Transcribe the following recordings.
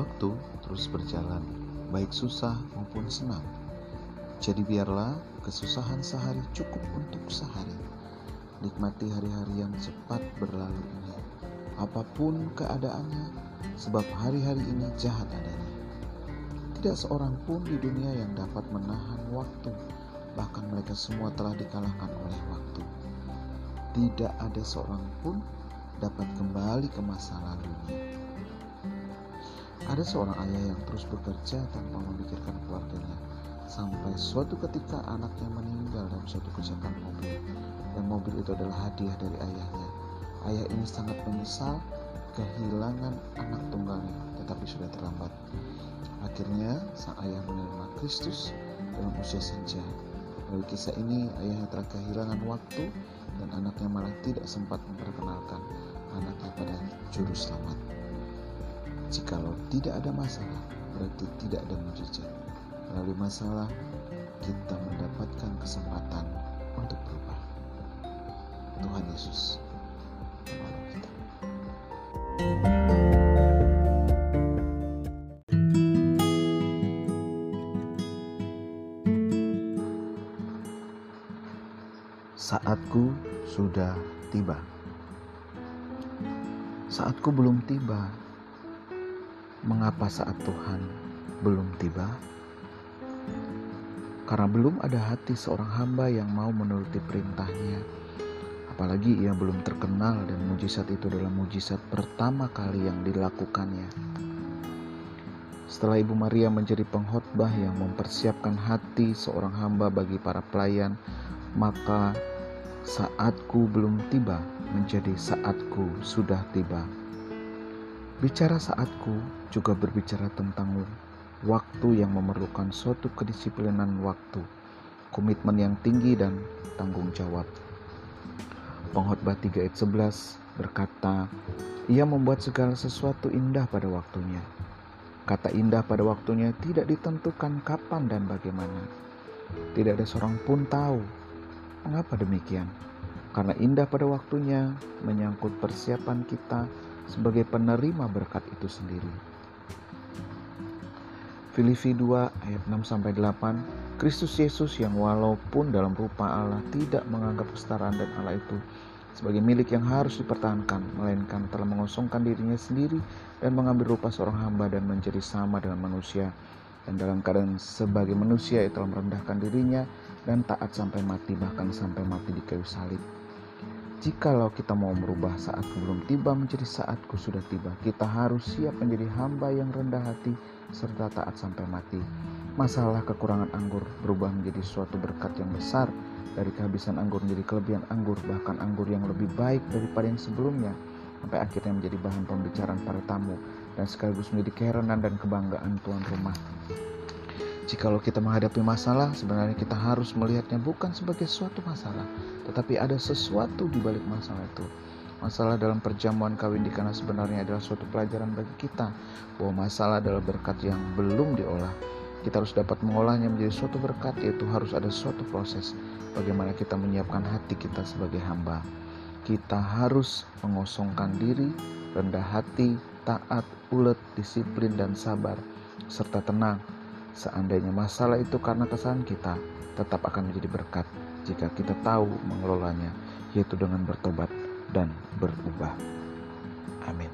Waktu terus berjalan, baik susah maupun senang. Jadi biarlah kesusahan sehari cukup untuk sehari. Nikmati hari-hari yang cepat berlalu ini. Apa pun keadaannya, sebab hari-hari ini jahat adanya. Tidak seorang pun di dunia yang dapat menahan waktu, bahkan mereka semua telah dikalahkan oleh waktu. Tidak ada seorang pun dapat kembali ke masa lalunya. Ada seorang ayah yang terus bekerja tanpa memikirkan keluarganya, sampai suatu ketika anaknya meninggal dalam suatu kecelakaan mobil, dan mobil itu adalah hadiah dari ayahnya. Ayah ini sangat menyesal kehilangan anak tunggalnya, tetapi sudah terlambat. Akhirnya, sang ayah menerima Kristus dalam usia senja. Dari kisah ini, ayahnya telah kehilangan waktu dan anaknya malah tidak sempat memperkenalkan anaknya pada juru selamat. Jikalau tidak ada masalah, berarti tidak ada mujizat. Melalui masalah, kita mendapatkan kesempatan untuk berubah. Tuhan Yesus menolong kita. Saatku sudah tiba. Saatku belum tiba. Mengapa saat Tuhan belum tiba? Karena belum ada hati seorang hamba yang mau menuruti perintahnya. Apalagi ia belum terkenal dan mujizat itu adalah mujizat pertama kali yang dilakukannya. Setelah Ibu Maria menjadi pengkhotbah yang mempersiapkan hati seorang hamba bagi para pelayan, maka saatku belum tiba menjadi saatku sudah tiba. Bicara saatku juga berbicara tentang waktu yang memerlukan suatu kedisiplinan waktu, komitmen yang tinggi dan tanggung jawab. Pengkhotbah 3 ayat 11 berkata, Ia membuat segala sesuatu indah pada waktunya. Kata indah pada waktunya tidak ditentukan kapan dan bagaimana. Tidak ada seorang pun tahu mengapa demikian. Karena indah pada waktunya menyangkut persiapan kita sebagai penerima berkat itu sendiri. Filipi 2 ayat 6 sampai 8 Kristus Yesus yang walaupun dalam rupa Allah tidak menganggap kesetaraan dan Allah itu sebagai milik yang harus dipertahankan melainkan telah mengosongkan dirinya sendiri dan mengambil rupa seorang hamba dan menjadi sama dengan manusia dan dalam keadaan sebagai manusia ia telah merendahkan dirinya dan taat sampai mati bahkan sampai mati di kayu salib. Jikalau kita mau merubah saatku belum tiba menjadi saatku sudah tiba, kita harus siap menjadi hamba yang rendah hati serta taat sampai mati. Masalah kekurangan anggur berubah menjadi suatu berkat yang besar dari kehabisan anggur menjadi kelebihan anggur bahkan anggur yang lebih baik daripada yang sebelumnya sampai akhirnya menjadi bahan pembicaraan para tamu dan sekaligus menjadi keheranan dan kebanggaan tuan rumah. Jikalau kita menghadapi masalah, sebenarnya kita harus melihatnya bukan sebagai suatu masalah, tetapi ada sesuatu di balik masalah itu. Masalah dalam perjamuan kawin di kana sebenarnya adalah suatu pelajaran bagi kita bahwa masalah adalah berkat yang belum diolah. Kita harus dapat mengolahnya menjadi suatu berkat, yaitu harus ada suatu proses bagaimana kita menyiapkan hati kita sebagai hamba. Kita harus mengosongkan diri, rendah hati, taat, ulet, disiplin, dan sabar, serta tenang Seandainya masalah itu karena kesalahan kita, tetap akan menjadi berkat jika kita tahu mengelolanya, yaitu dengan bertobat dan berubah. Amin.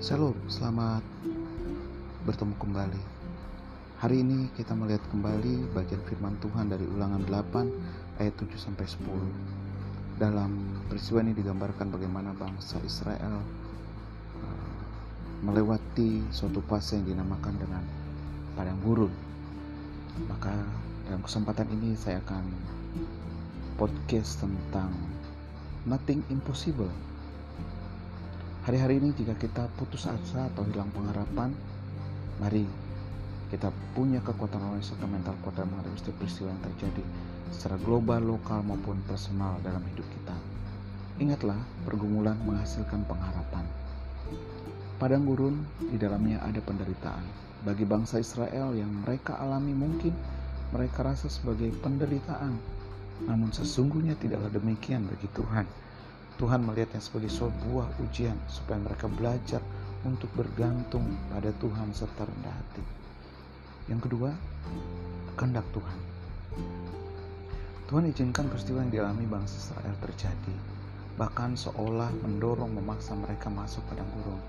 Shalom, selamat bertemu kembali. Hari ini kita melihat kembali bagian firman Tuhan dari Ulangan 8 ayat 7 sampai 10. Dalam peristiwa ini digambarkan bagaimana bangsa Israel uh, melewati suatu fase yang dinamakan dengan padang gurun. Maka dalam kesempatan ini saya akan podcast tentang nothing impossible Hari-hari ini jika kita putus asa atau hilang pengharapan, mari kita punya kekuatan rohani serta mental kuat dalam menghadapi setiap peristiwa yang terjadi secara global, lokal maupun personal dalam hidup kita. Ingatlah, pergumulan menghasilkan pengharapan. Padang gurun di dalamnya ada penderitaan. Bagi bangsa Israel yang mereka alami mungkin mereka rasa sebagai penderitaan. Namun sesungguhnya tidaklah demikian bagi Tuhan. Tuhan melihatnya sebagai sebuah ujian supaya mereka belajar untuk bergantung pada Tuhan serta rendah hati. Yang kedua, kehendak Tuhan. Tuhan izinkan peristiwa yang dialami bangsa Israel terjadi, bahkan seolah mendorong memaksa mereka masuk padang gurun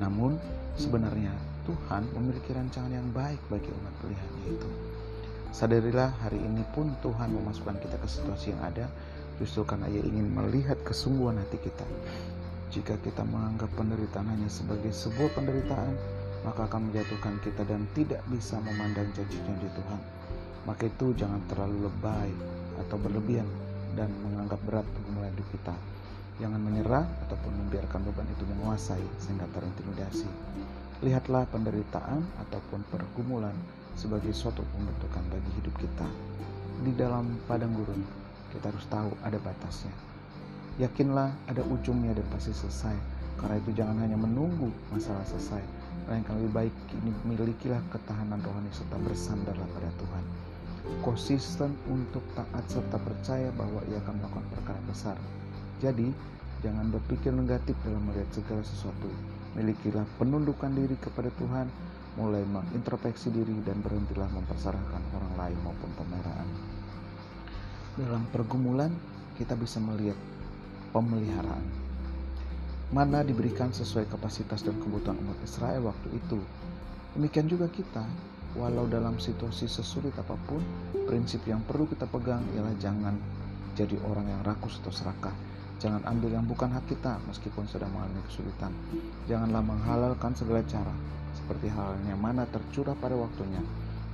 namun sebenarnya Tuhan memiliki rancangan yang baik bagi umat pilihannya itu. Sadarilah hari ini pun Tuhan memasukkan kita ke situasi yang ada justru karena ia ingin melihat kesungguhan hati kita. Jika kita menganggap penderitaan hanya sebagai sebuah penderitaan, maka akan menjatuhkan kita dan tidak bisa memandang janji-janji Tuhan. Maka itu jangan terlalu lebay atau berlebihan dan menganggap berat pergumulan hidup kita. Jangan menyerah ataupun membiarkan beban itu menguasai sehingga terintimidasi. Lihatlah penderitaan ataupun pergumulan sebagai suatu pembentukan bagi hidup kita. Di dalam padang gurun, kita harus tahu ada batasnya. Yakinlah ada ujungnya dan pasti selesai. Karena itu jangan hanya menunggu masalah selesai, melainkan lebih baik ini milikilah ketahanan rohani serta bersandarlah pada Tuhan. Konsisten untuk taat serta percaya bahwa ia akan melakukan perkara besar jadi, jangan berpikir negatif dalam melihat segala sesuatu. Milikilah penundukan diri kepada Tuhan, mulai mengintrospeksi diri dan berhentilah mempersarahkan orang lain maupun pemeliharaan. Dalam pergumulan, kita bisa melihat pemeliharaan. Mana diberikan sesuai kapasitas dan kebutuhan umat Israel waktu itu. Demikian juga kita, walau dalam situasi sesulit apa pun, prinsip yang perlu kita pegang ialah jangan jadi orang yang rakus atau serakah, Jangan ambil yang bukan hak kita meskipun sedang mengalami kesulitan. Janganlah menghalalkan segala cara, seperti halnya mana tercurah pada waktunya.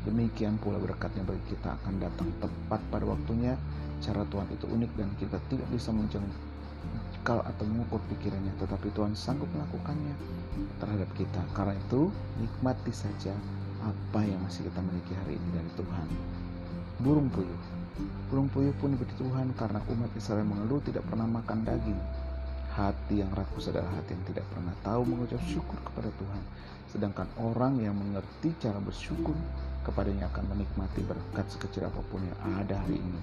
Demikian pula berkatnya bagi kita akan datang tepat pada waktunya. Cara Tuhan itu unik dan kita tidak bisa menjengkal atau mengukur pikirannya, tetapi Tuhan sanggup melakukannya terhadap kita. Karena itu, nikmati saja apa yang masih kita miliki hari ini dari Tuhan. Burung puyuh Burung puyuh pun diberi Tuhan karena umat Israel mengeluh tidak pernah makan daging. Hati yang rakus adalah hati yang tidak pernah tahu mengucap syukur kepada Tuhan. Sedangkan orang yang mengerti cara bersyukur kepadanya akan menikmati berkat sekecil apa pun yang ada hari ini.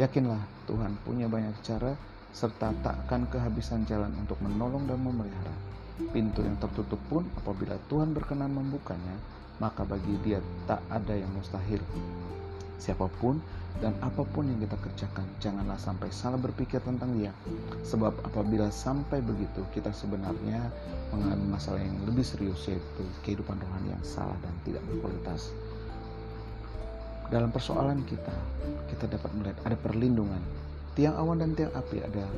Yakinlah Tuhan punya banyak cara serta takkan kehabisan jalan untuk menolong dan memelihara. Pintu yang tertutup pun apabila Tuhan berkenan membukanya, maka bagi dia tak ada yang mustahil. Siapa pun dan apa pun yang kita kerjakan, janganlah sampai salah berpikir tentang dia. Sebab apabila sampai begitu, kita sebenarnya mengalami masalah yang lebih serius yaitu kehidupan rohani yang salah dan tidak berkualitas. Dalam persoalan kita, kita dapat melihat ada perlindungan. Tiang awan dan tiang api ada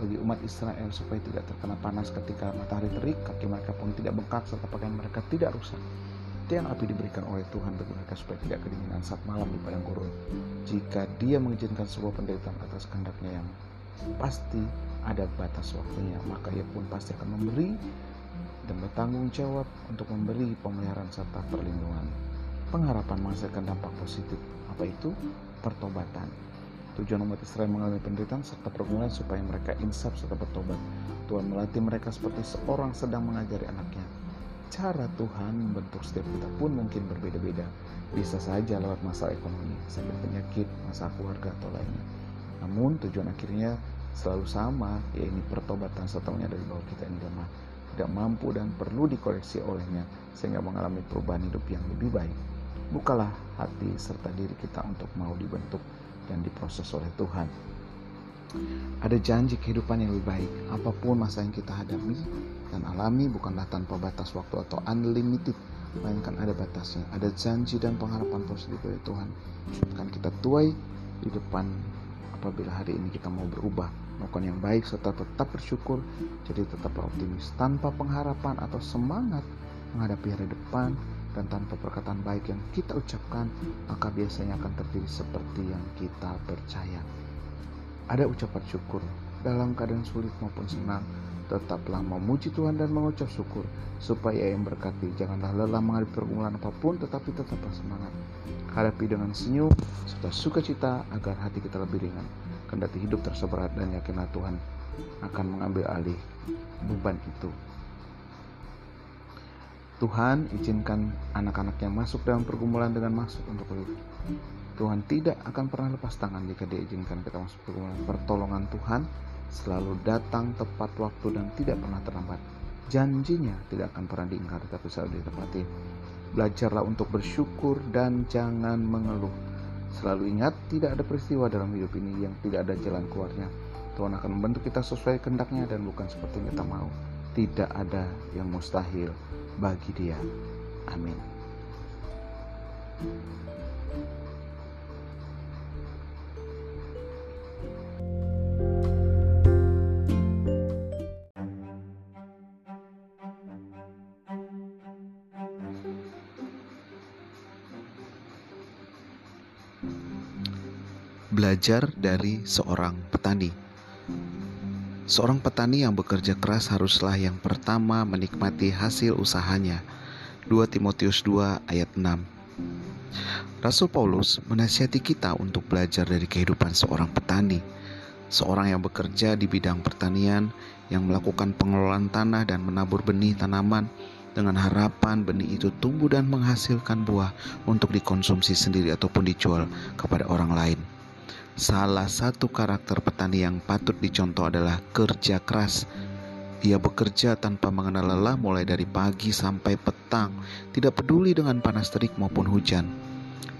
bagi umat Israel supaya tidak terkena panas ketika matahari terik, kaki mereka pun tidak bengkak serta pakaian mereka tidak rusak. Tiang api diberikan oleh Tuhan bagi mereka supaya tidak kedinginan saat malam di padang gurun. Jika dia mengizinkan sebuah penderitaan atas kehendaknya yang pasti ada batas waktunya, maka ia pun pasti akan memberi dan bertanggung jawab untuk memberi pemeliharaan serta perlindungan. Pengharapan menghasilkan dampak positif. Apa itu? Pertobatan. Tujuan umat Israel mengalami penderitaan serta pergumulan supaya mereka insaf serta bertobat. Tuhan melatih mereka seperti seorang sedang mengajari anaknya cara Tuhan membentuk setiap kita pun mungkin berbeda-beda. Bisa saja lewat masalah ekonomi, sakit penyakit, masalah keluarga atau lainnya. Namun tujuan akhirnya selalu sama, yaitu pertobatan serta dari bahwa kita ini lemah, tidak mampu dan perlu dikoreksi olehnya sehingga mengalami perubahan hidup yang lebih baik. Bukalah hati serta diri kita untuk mau dibentuk dan diproses oleh Tuhan. Ada janji kehidupan yang lebih baik. Apa pun masa yang kita hadapi dan alami bukanlah tanpa batas waktu atau unlimited, melainkan ada batasnya. Ada janji dan pengharapan positif dari Tuhan. Akan kita tuai di depan apabila hari ini kita mau berubah, melakukan yang baik serta tetap bersyukur, jadi tetap optimis tanpa pengharapan atau semangat menghadapi hari depan dan tanpa perkataan baik yang kita ucapkan, maka biasanya akan terjadi seperti yang kita percaya. Ada ucapan syukur dalam keadaan sulit maupun senang. Tetaplah memuji Tuhan dan mengucap syukur supaya yang berkati. Janganlah lelah menghadapi pergumulan apa pun tetapi tetaplah semangat. Hadapi dengan senyum serta sukacita agar hati kita lebih ringan. Kendati hidup terseberat dan yakinlah Tuhan akan mengambil alih beban itu. Tuhan izinkan anak-anaknya masuk dalam pergumulan dengan maksud untuk lebih. Tuhan tidak akan pernah lepas tangan jika dia izinkan kita masuk pergumulan. Pertolongan Tuhan selalu datang tepat waktu dan tidak pernah terlambat. Janjinya tidak akan pernah diingkari tapi selalu ditepati. Belajarlah untuk bersyukur dan jangan mengeluh. Selalu ingat tidak ada peristiwa dalam hidup ini yang tidak ada jalan keluarnya. Tuhan akan membentuk kita sesuai kehendaknya dan bukan seperti yang kita mau. Tidak ada yang mustahil bagi dia. Amin. Belajar dari seorang petani. Seorang petani yang bekerja keras haruslah yang pertama menikmati hasil usahanya. 2 Timotius 2 ayat 6 Rasul Paulus menasihati kita untuk belajar dari kehidupan seorang petani, seorang yang bekerja di bidang pertanian, yang melakukan pengelolaan tanah dan menabur benih tanaman dengan harapan benih itu tumbuh dan menghasilkan buah untuk dikonsumsi sendiri ataupun dijual kepada orang lain. Salah satu karakter petani yang patut dicontoh adalah kerja keras. Ia bekerja tanpa mengenal lelah mulai dari pagi sampai petang, tidak peduli dengan panas terik maupun hujan.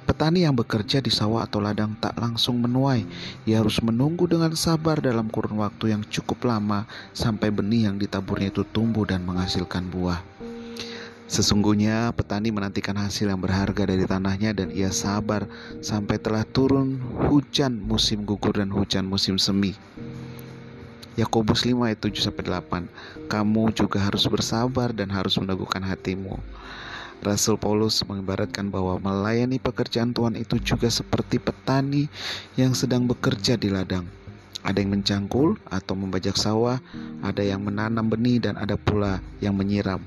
Petani yang bekerja di sawah atau ladang tak langsung menuai. Ia harus menunggu dengan sabar dalam kurun waktu yang cukup lama sampai benih yang ditaburnya itu tumbuh dan menghasilkan buah. Sesungguhnya petani menantikan hasil yang berharga dari tanahnya dan ia sabar sampai telah turun hujan musim gugur dan hujan musim semi. Yakobus 5 ayat 7 sampai 8. Kamu juga harus bersabar dan harus meneguhkan hatimu. Rasul Paulus mengibaratkan bahwa melayani pekerjaan Tuhan itu juga seperti petani yang sedang bekerja di ladang. Ada yang mencangkul atau membajak sawah, ada yang menanam benih dan ada pula yang menyiram.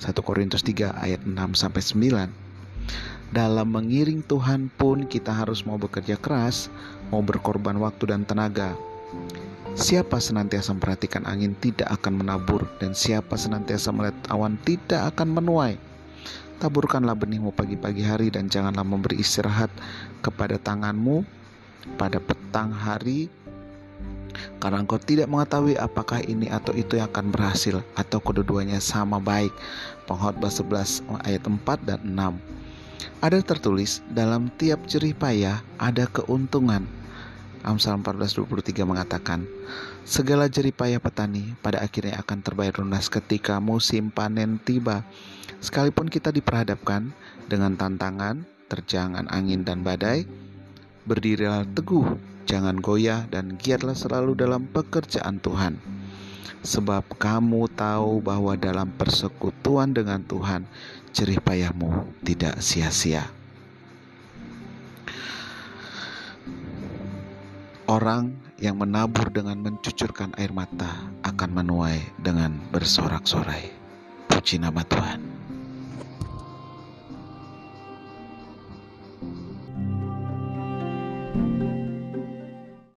1 Korintus 3 ayat 6 sampai 9. Dalam mengiring Tuhan pun kita harus mau bekerja keras, mau berkorban waktu dan tenaga. Siapa senantiasa memperhatikan angin tidak akan menabur dan siapa senantiasa melihat awan tidak akan menuai. Taburkanlah benihmu pagi-pagi hari dan janganlah memberi istirahat kepada tanganmu pada petang hari karena engkau tidak mengetahui apakah ini atau itu yang akan berhasil atau kedua-duanya sama baik. Pengkhotbah 11 ayat 4 dan 6. Ada tertulis dalam tiap jerih payah ada keuntungan. Amsal 14:23 mengatakan, segala jerih payah petani pada akhirnya akan terbayar lunas ketika musim panen tiba. Sekalipun kita diperhadapkan dengan tantangan, terjangan angin dan badai, berdirilah teguh Jangan goyah dan giatlah selalu dalam pekerjaan Tuhan. Sebab kamu tahu bahwa dalam persekutuan dengan Tuhan, jerih payahmu tidak sia-sia. Orang yang menabur dengan mencucurkan air mata akan menuai dengan bersorak-sorai. Puji nama Tuhan.